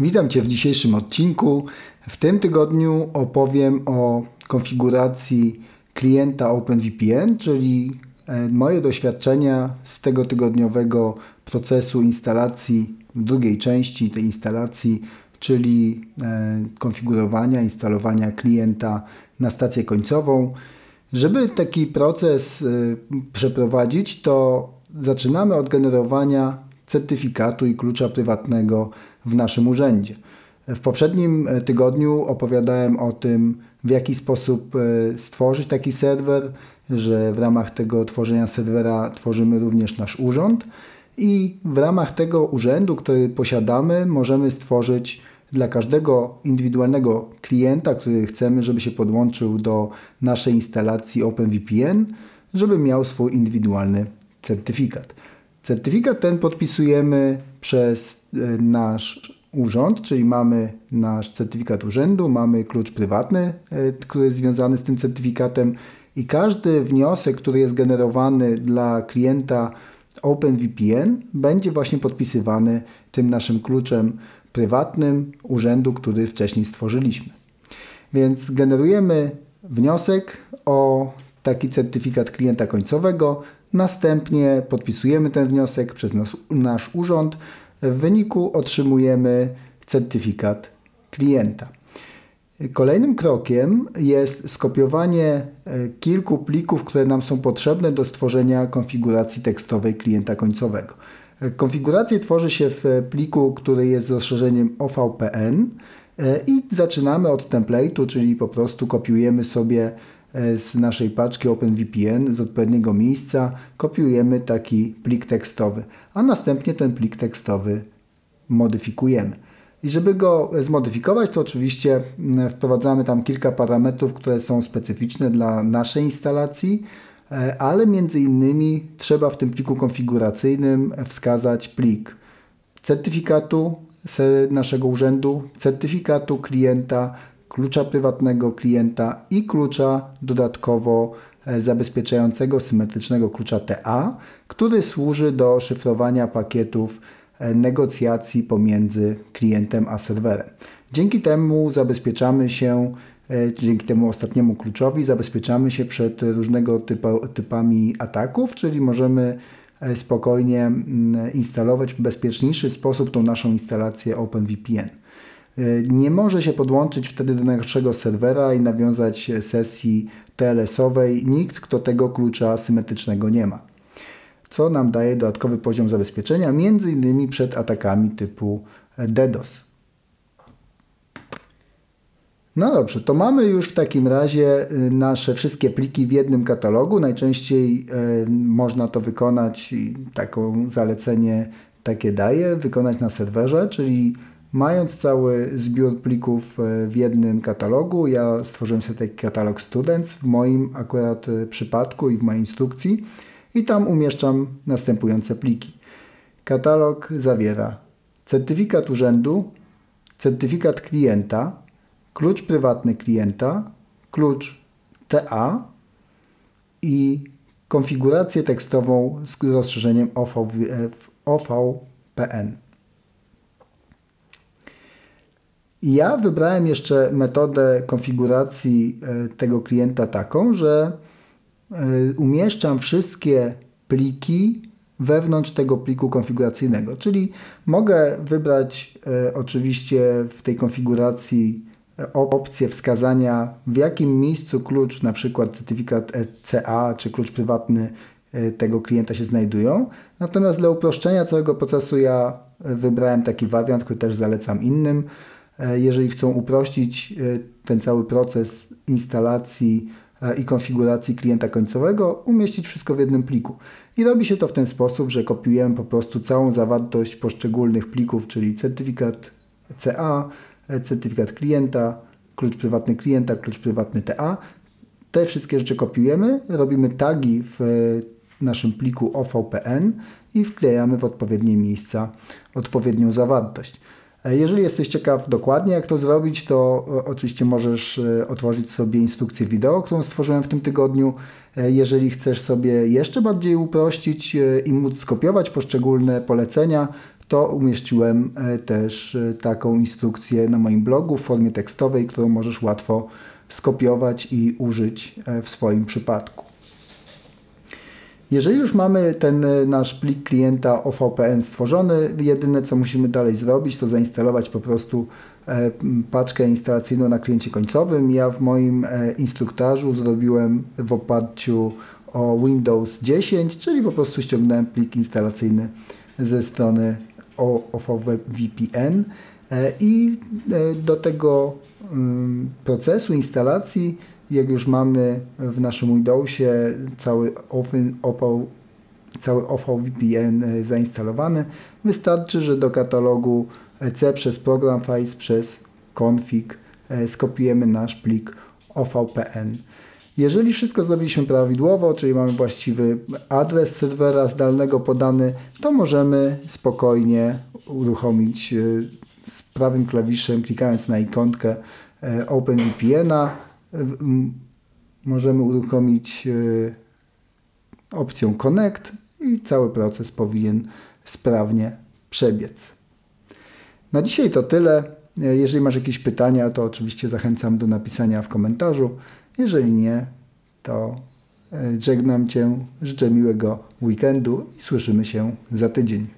Witam Cię w dzisiejszym odcinku. W tym tygodniu opowiem o konfiguracji klienta OpenVPN, czyli e, moje doświadczenia z tego tygodniowego procesu instalacji drugiej części tej instalacji, czyli e, konfigurowania, instalowania klienta na stację końcową. Żeby taki proces e, przeprowadzić, to zaczynamy od generowania certyfikatu i klucza prywatnego w naszym urzędzie. W poprzednim e, tygodniu opowiadałem o tym, w jaki sposób e, stworzyć taki serwer, że w ramach tego tworzenia serwera tworzymy również nasz urząd i w ramach tego urzędu, który posiadamy, możemy stworzyć dla każdego indywidualnego klienta, który chcemy, żeby się podłączył do naszej instalacji OpenVPN, żeby miał swój indywidualny certyfikat. Certyfikat ten podpisujemy przez e, nasz urząd, czyli mamy nasz certyfikat urzędu, mamy klucz prywatny, e, który jest związany z tym certyfikatem i każdy wniosek, który jest generowany dla klienta OpenVPN będzie właśnie podpisywany tym naszym kluczem prywatnym urzędu, który wcześniej stworzyliśmy. Więc generujemy wniosek o taki certyfikat klienta końcowego, Następnie podpisujemy ten wniosek przez nas, nasz urząd. W wyniku otrzymujemy certyfikat klienta. Kolejnym krokiem jest skopiowanie e, kilku plików, które nam są potrzebne do stworzenia konfiguracji tekstowej klienta końcowego. E, konfigurację tworzy się w pliku, który jest rozszerzeniem OVPN e, i zaczynamy od template'u, czyli po prostu kopiujemy sobie z naszej paczki OpenVPN z odpowiedniego miejsca kopiujemy taki plik tekstowy, a następnie ten plik tekstowy modyfikujemy. I żeby go zmodyfikować, to oczywiście mm, wprowadzamy tam kilka parametrów, które są specyficzne dla naszej instalacji, e, ale między innymi trzeba w tym pliku konfiguracyjnym wskazać plik certyfikatu naszego urzędu, certyfikatu klienta, klucza prywatnego klienta i klucza dodatkowo e, zabezpieczającego symetrycznego klucza TA, który służy do szyfrowania pakietów e, negocjacji pomiędzy klientem a serwerem. Dzięki temu zabezpieczamy się, e, dzięki temu ostatniemu kluczowi zabezpieczamy się przed różnego typu, typami ataków, czyli możemy spokojnie mm, instalować w bezpieczniejszy sposób tą naszą instalację OpenVPN. E, nie może się podłączyć wtedy do naszego serwera i nawiązać sesji TLS-owej nikt, kto tego klucza symetrycznego nie ma. Co nam daje dodatkowy poziom zabezpieczenia, między innymi przed atakami typu DDoS. No dobrze, to mamy już w takim razie y, nasze wszystkie pliki w jednym katalogu. Najczęściej y, można to wykonać, taką zalecenie takie daje, wykonać na serwerze, czyli Mając cały zbiór plików e, w jednym katalogu, ja stworzyłem sobie taki katalog Students w moim akurat e, przypadku i w mojej instrukcji i tam umieszczam następujące pliki. Katalog zawiera certyfikat urzędu, certyfikat klienta, klucz prywatny klienta, klucz TA i konfigurację tekstową z rozszerzeniem OVPN. Ja wybrałem jeszcze metodę konfiguracji e, tego klienta taką, że e, umieszczam wszystkie pliki wewnątrz tego pliku konfiguracyjnego. Czyli mogę wybrać e, oczywiście w tej konfiguracji opcję wskazania w jakim miejscu klucz, na przykład certyfikat CA czy klucz prywatny tego klienta się znajdują. Natomiast dla uproszczenia całego procesu ja wybrałem taki wariant, który też zalecam innym. E, jeżeli chcą uprościć e, ten cały proces instalacji e, i konfiguracji klienta końcowego, umieścić wszystko w jednym pliku. I robi się to w ten sposób, że kopiujemy po prostu całą zawartość poszczególnych plików, czyli certyfikat CA, certyfikat klienta, klucz prywatny klienta, klucz prywatny TA. Te wszystkie rzeczy kopiujemy, robimy tagi w naszym pliku OVPN i wklejamy w odpowiednie miejsca odpowiednią zawartość. E, jeżeli jesteś ciekaw dokładnie jak to zrobić, to e, oczywiście możesz e, otworzyć sobie instrukcję wideo, którą stworzyłem w tym tygodniu. Jeżeli chcesz sobie jeszcze bardziej uprościć i móc skopiować poszczególne polecenia, to umieściłem też taką instrukcję na moim blogu w formie tekstowej, którą możesz łatwo skopiować i użyć w swoim przypadku. Jeżeli już mamy ten nasz plik klienta OVPN stworzony, jedyne co musimy dalej zrobić, to zainstalować po prostu paczkę instalacyjną na kliencie końcowym. Ja w moim instruktażu zrobiłem w oparciu o Windows 10, czyli po prostu ściągnąłem plik instalacyjny ze strony OVPN e, i e, do tego mm, procesu instalacji, jak już mamy w naszym Windowsie cały OVPN cały OVPN e, zainstalowany, wystarczy, że do katalogu C przez Program Files przez config skopiujemy nasz plik OVPN. Jeżeli wszystko zrobiliśmy prawidłowo, czyli mamy właściwy adres serwera zdalnego podany, to możemy spokojnie uruchomić e, z prawym klawiszem, klikając na ikonkę e, OpenVPN-a. Możemy uruchomić e, opcją Connect i cały proces powinien sprawnie przebiec. Na dzisiaj to tyle. Jeżeli masz jakieś pytania, to oczywiście zachęcam do napisania w komentarzu. Jeżeli nie, to e, żegnam Cię, życzę miłego weekendu i słyszymy się za tydzień.